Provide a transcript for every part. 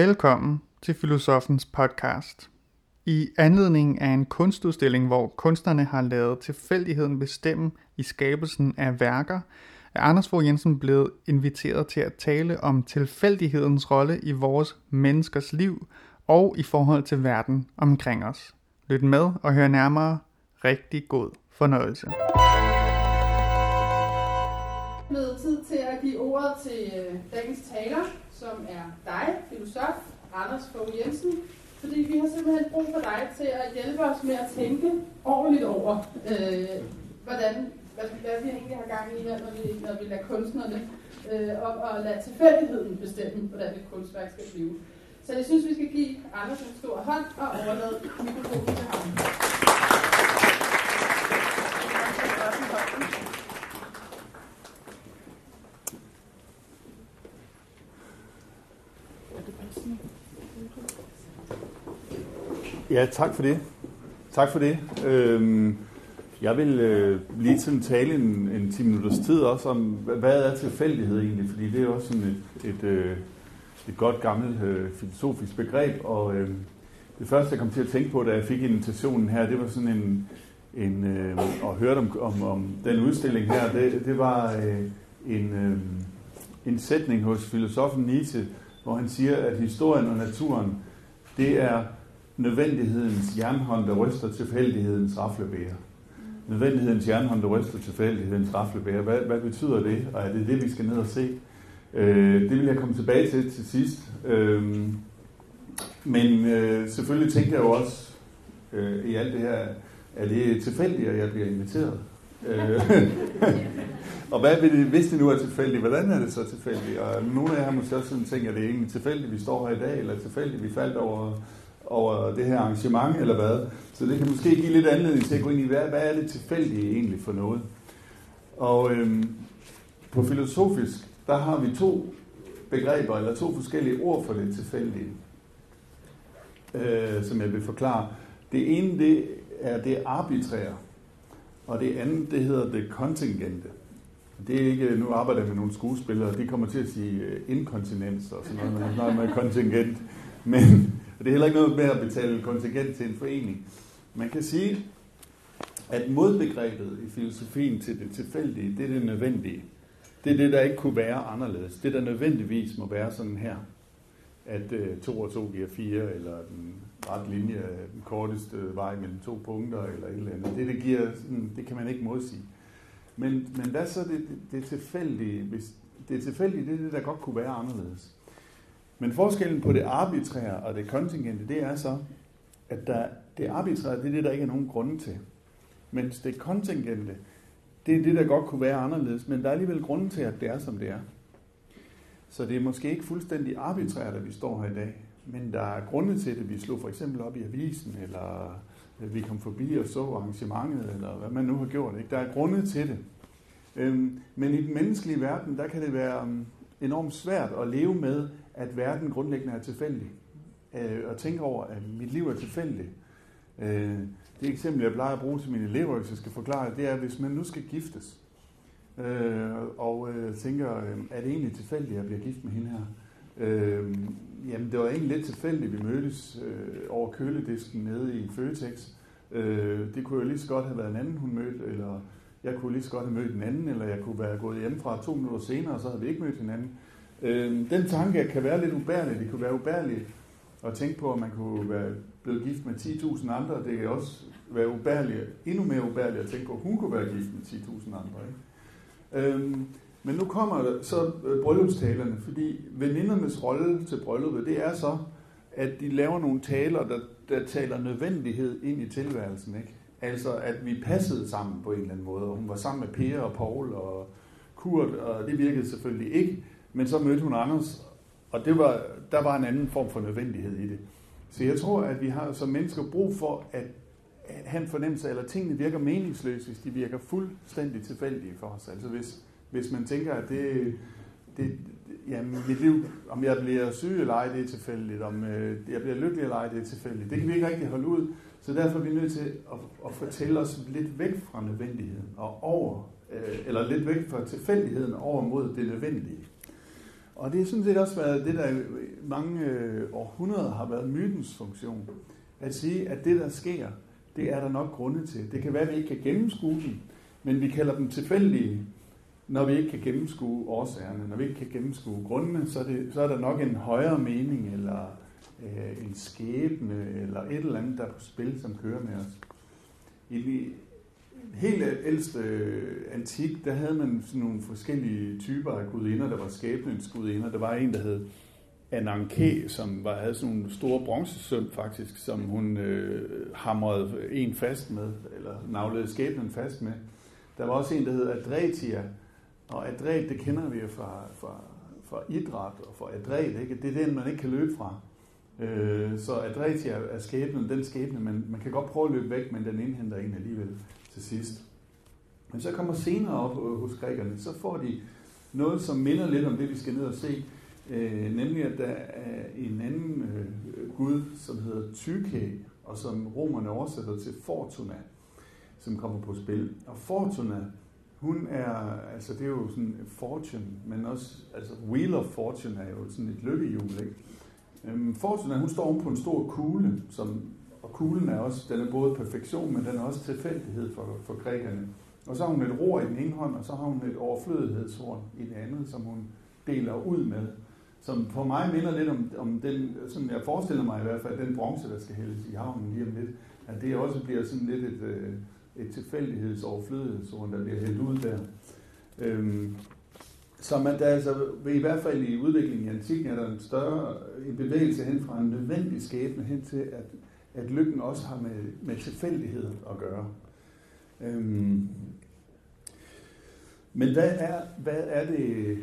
Velkommen til Filosofens podcast. I anledning af en kunstudstilling, hvor kunstnerne har lavet tilfældigheden bestemme i skabelsen af værker, er Anders Fogh Jensen blevet inviteret til at tale om tilfældighedens rolle i vores menneskers liv og i forhold til verden omkring os. Lyt med og hør nærmere. Rigtig god fornøjelse blevet tid til at give ordet til øh, dagens taler, som er dig, filosof Anders Fogh Jensen, fordi vi har simpelthen brug for dig til at hjælpe os med at tænke ordentligt over, øh, hvordan, hvad, hvad vi egentlig har gang i her, når vi, når vi lader kunstnerne øh, op og lader tilfældigheden bestemme, hvordan et kunstværk skal blive. Så jeg synes, vi skal give Anders en stor hånd og overlade mikrofonen til ham. Ja, tak for det. Tak for det. Øhm, jeg vil øh, lige sådan tale en, en 10 minutters tid også om, hvad er tilfældighed egentlig, fordi det er også sådan et, et, øh, et godt gammelt øh, filosofisk begreb, og øh, det første, jeg kom til at tænke på, da jeg fik invitationen her, det var sådan en, en øh, og hørte om, om, om den udstilling her, det, det var øh, en, øh, en sætning hos filosofen Nietzsche, hvor han siger, at historien og naturen, det er nødvendighedens jernhånd, der ryster tilfældighedens raflebæger. Nødvendighedens jernhånd, der ryster tilfældighedens raflebæger. Hvad, hvad betyder det? Og er det det, vi skal ned og se? Øh, det vil jeg komme tilbage til til sidst. Øh, men øh, selvfølgelig tænker jeg jo også øh, i alt det her, er det tilfældigt, at jeg bliver inviteret? Øh, og hvad vil det, hvis det nu er tilfældigt, hvordan er det så tilfældigt? Og nogle af jer har måske også sådan tænkt, at det er egentlig tilfældigt, vi står her i dag, eller tilfældigt, vi faldt over over det her arrangement, eller hvad. Så det kan måske give lidt anledning til at gå ind i, hvad, hvad er det tilfældige egentlig for noget. Og øhm, på filosofisk, der har vi to begreber, eller to forskellige ord for det tilfældige, øh, som jeg vil forklare. Det ene, det er det arbitrære, og det andet, det hedder det kontingente. Det er ikke, nu arbejder jeg med nogle skuespillere, de kommer til at sige øh, inkontinens og sådan noget, når man snakker med kontingent. Men og det er heller ikke noget med at betale kontingent til en forening. Man kan sige, at modbegrebet i filosofien til det tilfældige, det er det nødvendige. Det er det, der ikke kunne være anderledes. Det, der nødvendigvis må være sådan her. At øh, 2 og 2 giver 4, eller den ret linje er den korteste vej mellem to punkter, eller et eller andet. Det, det, giver, sådan, det kan man ikke modsige. Men, men hvad så det, det, det tilfældige? Hvis det tilfældige, det er det, der godt kunne være anderledes. Men forskellen på det arbitrære og det kontingente, det er så, at der, det arbitrære, det er det, der ikke er nogen grunde til. Mens det kontingente, det er det, der godt kunne være anderledes, men der er alligevel grunde til, at det er, som det er. Så det er måske ikke fuldstændig arbitrært, at vi står her i dag, men der er grunde til det. Vi slog for eksempel op i avisen, eller øh, vi kom forbi og så arrangementet, eller hvad man nu har gjort. Ikke? Der er grunde til det. Øhm, men i den menneskelige verden, der kan det være øhm, enormt svært at leve med, at verden grundlæggende er tilfældig. Øh, og tænke over, at mit liv er tilfældigt. Øh, det eksempel, jeg plejer at bruge til mine elever, hvis jeg skal forklare det, er, hvis man nu skal giftes, øh, og øh, tænker, øh, er det egentlig tilfældigt, at jeg bliver gift med hende her? Øh, jamen, det var egentlig lidt tilfældigt, vi mødtes øh, over køledisken nede i Føtex. Øh, det kunne jo lige så godt have været en anden, hun mødte, eller jeg kunne lige så godt have mødt en anden, eller jeg kunne være gået hjem fra to minutter senere, og så havde vi ikke mødt hinanden. Øh, den tanke kan være lidt ubærlig. Det kunne være ubærligt at tænke på, at man kunne være blevet gift med 10.000 andre. Det kan også være ubærligt, endnu mere ubærligt at tænke på, at hun kunne være gift med 10.000 andre. Ikke? Øhm, men nu kommer så øh, bryllupstalerne, fordi venindernes rolle til brylluppet, det er så, at de laver nogle taler, der, der taler nødvendighed ind i tilværelsen. Ikke? Altså, at vi passede sammen på en eller anden måde, og hun var sammen med Per og Paul og Kurt, og det virkede selvfølgelig ikke. Men så mødte hun Anders, og det var, der var en anden form for nødvendighed i det. Så jeg tror, at vi har som mennesker brug for at, at han fornemmelse eller tingene virker meningsløse, hvis de virker fuldstændig tilfældige for os. Altså hvis, hvis man tænker, at det, det, jamen, mit liv, om jeg bliver syg eller ej, det er tilfældigt. Om øh, jeg bliver lykkelig eller ej, det er tilfældigt. Det kan vi ikke rigtig holde ud. Så derfor er vi nødt til at, at fortælle os lidt væk fra nødvendigheden og over, øh, eller lidt væk fra tilfældigheden over mod det nødvendige. Og det er sådan set også været det, der i mange øh, århundreder har været mytens funktion. At sige, at det, der sker, det er der nok grunde til. Det kan være, at vi ikke kan gennemskue dem, men vi kalder dem tilfældige, når vi ikke kan gennemskue årsagerne. Når vi ikke kan gennemskue grundene, så er, det, så er der nok en højere mening, eller øh, en skæbne, eller et eller andet, der er på spil, som kører med os. I helt ældste øh, antik, der havde man sådan nogle forskellige typer af gudinder. Der var skæbnens gudinder. Der var en, der hed Ananke, som var, havde sådan nogle store bronzesøm faktisk, som hun øh, hamrede en fast med, eller navlede skæbnen fast med. Der var også en, der hed Adretia, og adret, det kender vi jo fra, fra, fra idræt og fra adret, ikke? det er den, man ikke kan løbe fra. Øh, så adretia er skæbnen, den skæbne, man, man kan godt prøve at løbe væk, men den indhenter en alligevel til sidst. Men så kommer senere op øh, hos grækerne, så får de noget, som minder lidt om det, vi skal ned og se, øh, nemlig at der er en anden øh, gud, som hedder Tyche, og som romerne oversætter til Fortuna, som kommer på spil. Og Fortuna, hun er, altså det er jo sådan fortune, men også, altså Wheel of Fortune er jo sådan et lykkehjul, ikke? Øhm, Fortuna, hun står oven på en stor kugle, som, og kuglen er også, den er både perfektion, men den er også tilfældighed for, for grækerne. Og så har hun et ror i den ene hånd, og så har hun et overflødighedshorn i den anden, som hun deler ud med. Som for mig minder lidt om, om den, sådan jeg forestiller mig i hvert fald, den bronze, der skal hældes i havnen lige om lidt, at det også bliver sådan lidt et, øh, et tilfældighedsoverflødighedshorn, der bliver hældt ud der. Øhm, så man, der altså, i hvert fald i udviklingen i antikken, er der en større en bevægelse hen fra en nødvendig skæbne hen til, at, at lykken også har med, med tilfældighed at gøre. Øhm, men hvad er, hvad er det,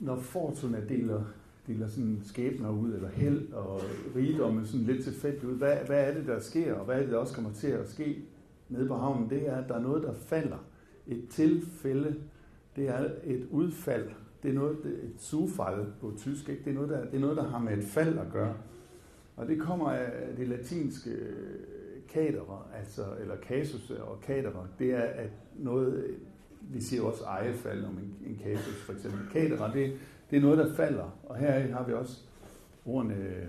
når Fortuna deler, deler sådan skæbner ud, eller held og rigdomme sådan lidt tilfældigt ud, hvad, hvad er det, der sker, og hvad er det, der også kommer til at ske nede på havnen? Det er, at der er noget, der falder. Et tilfælde, det er et udfald. Det er noget, et zufall på tysk. Ikke? Det, er noget, der, det er noget, der har med et fald at gøre. Og det kommer af det latinske øh, katerer, altså, eller kasus øh, og katerer. Det er at noget, øh, vi siger også ejefald om en, en kasus for eksempel. Katerer, det, det er noget, der falder. Og her har vi også ordene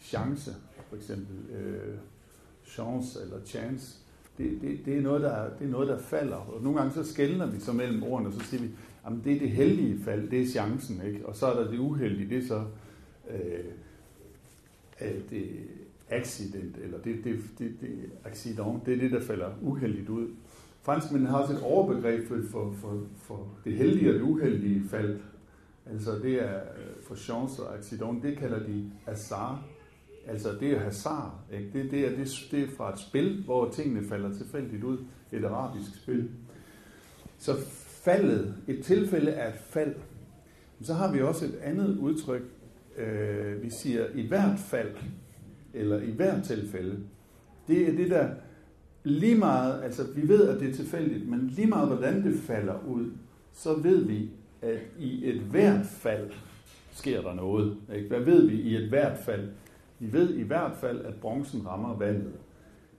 chance, for eksempel. Øh, chance eller chance det, det, det, er noget, der, det er noget, der falder. Og nogle gange så skældner vi så mellem ordene, og så siger vi, at det er det heldige fald, det er chancen, ikke? Og så er der det uheldige, det er så øh, det accident, eller det, det, det, det, accident, det er det, der falder uheldigt ud. Franskmændene har også et overbegreb for, for, for, for det heldige og det uheldige fald. Altså det er øh, for chance og accident, det kalder de azar. Altså det er hasard, ikke? Det, det, er, det, det er fra et spil, hvor tingene falder tilfældigt ud. Et arabisk spil. Så faldet, et tilfælde er et fald. Så har vi også et andet udtryk. Øh, vi siger i hvert fald, eller i hvert tilfælde. Det er det der lige meget, altså vi ved, at det er tilfældigt, men lige meget hvordan det falder ud, så ved vi, at i et hvert fald sker der noget. Ikke? Hvad ved vi i et hvert fald? Vi ved i hvert fald, at bronzen rammer vandet.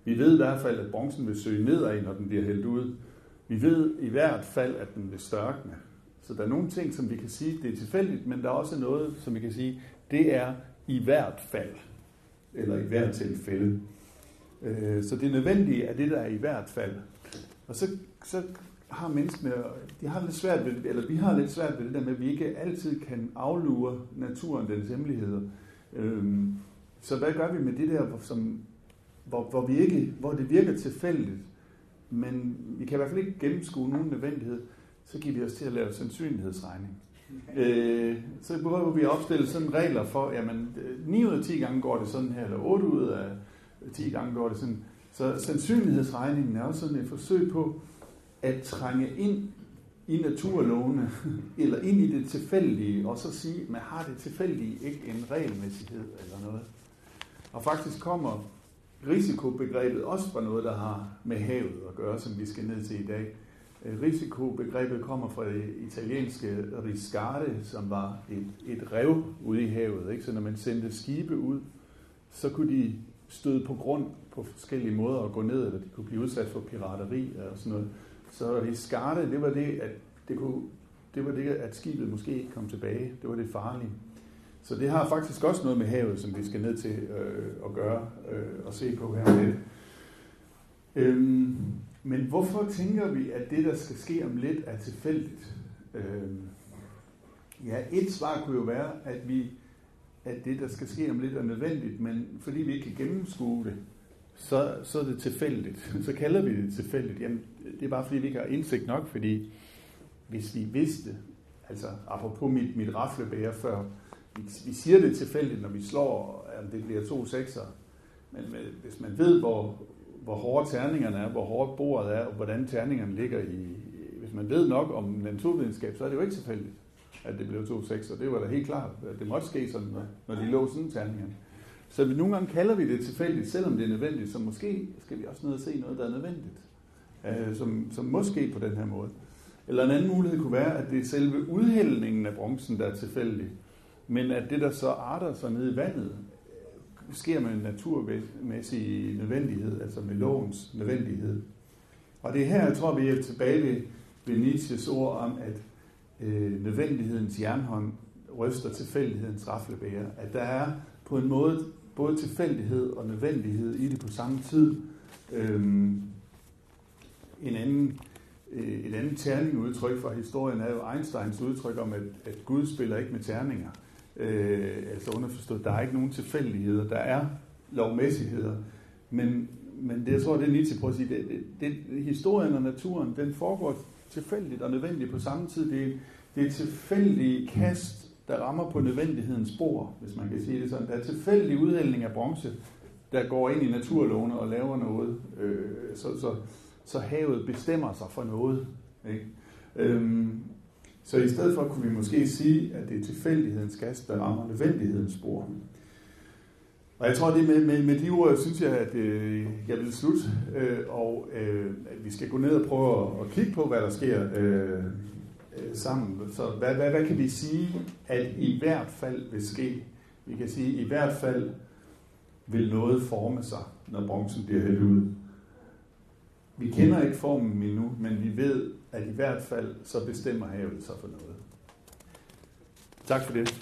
Vi ved i hvert fald, at bronzen vil søge nedad, når den bliver hældt ud. Vi ved i hvert fald, at den vil størkne. Så der er nogle ting, som vi kan sige, det er tilfældigt, men der er også noget, som vi kan sige, det er i hvert fald, eller i hvert tilfælde. Øh, så det nødvendige er det, der er i hvert fald. Og så, så har menneskene, de har lidt svært ved, eller vi har lidt svært ved det der med, at vi ikke altid kan aflure naturen dens hemmeligheder. Øhm, så hvad gør vi med det der, som, hvor, hvor, vi ikke, hvor det virker tilfældigt, men vi kan i hvert fald ikke gennemskue nogen nødvendighed, så giver vi os til at lave sandsynlighedsregning. Øh, så prøver vi at opstille sådan regler for, jamen 9 ud af 10 gange går det sådan her, eller 8 ud af 10 gange går det sådan. Så sandsynlighedsregningen er også sådan et forsøg på at trænge ind i naturlovene, eller ind i det tilfældige, og så sige, man har det tilfældige ikke en regelmæssighed eller noget. Og faktisk kommer risikobegrebet også fra noget, der har med havet at gøre, som vi skal ned til i dag. Øh, risikobegrebet kommer fra det italienske riscare, som var et, et rev ude i havet. Ikke? Så når man sendte skibe ud, så kunne de støde på grund på forskellige måder og gå ned, eller de kunne blive udsat for pirateri og sådan noget. Så riscare, det var det, at det kunne det var det, at skibet måske ikke kom tilbage. Det var det farlige. Så det har faktisk også noget med havet, som vi skal ned til øh, at gøre øh, og se på her med. Øhm, men hvorfor tænker vi, at det, der skal ske om lidt, er tilfældigt? Øh, ja, et svar kunne jo være, at vi at det, der skal ske om lidt, er nødvendigt, men fordi vi ikke kan gennemskue det, så, så er det tilfældigt. Så kalder vi det tilfældigt. Jamen, det er bare fordi, vi ikke har indsigt nok, fordi hvis vi vidste, altså apropos mit, mit raflebære før, vi, vi siger det tilfældigt, når vi slår, at det bliver to sekser, men hvis man ved, hvor, hvor hårde terningerne er, hvor hårdt bordet er, og hvordan terningerne ligger i, hvis man ved nok om naturvidenskab, så er det jo ikke tilfældigt, at det blev 2-6, og Det var da helt klart, at det måtte ske sådan, når de lå sådan terningerne. Så vi nogle gange kalder vi det tilfældigt, selvom det er nødvendigt, så måske skal vi også ned og se noget, der er nødvendigt, øh, som, som måske på den her måde. Eller en anden mulighed kunne være, at det er selve udhældningen af bronzen, der er tilfældig, men at det, der så arter sig nede i vandet, sker med en naturmæssig nødvendighed, altså med lovens nødvendighed. Og det er her, jeg tror, vi er tilbage ved, ved Nietzsches ord om, at øh, nødvendighedens jernhånd ryster tilfældighedens raflebæger. At der er på en måde både tilfældighed og nødvendighed i det på samme tid. Øhm, en anden, øh, et andet terningudtryk fra historien er jo Einsteins udtryk om, at, at Gud spiller ikke med terninger. Øh, altså underforstået, der er ikke nogen tilfældigheder, der er lovmæssigheder. Men, men det, jeg tror, det er Nietzsche prøver at sige, det, det, det, historien og naturen, den foregår tilfældigt og nødvendigt på samme tid. Det, det er tilfældige kast der rammer på nødvendighedens spor, hvis man kan sige det sådan. Der er tilfældig udhældning af bronze, der går ind i naturlovene og laver noget. Øh, så, så, så havet bestemmer sig for noget. Ikke? Øhm, så i stedet for kunne vi måske sige, at det er tilfældighedens gas, der rammer nødvendighedens spor. Og jeg tror, det med, med, med de ord, synes jeg, at øh, jeg vil slutte, øh, og øh, at vi skal gå ned og prøve at, at kigge på, hvad der sker øh, øh, sammen. Så hvad, hvad, hvad kan vi sige, at i hvert fald vil ske? Vi kan sige, at i hvert fald vil noget forme sig, når bronzen bliver hældt ud. Vi kender ikke formen endnu, men vi ved, at i hvert fald så bestemmer havet sig for noget. Tak for det.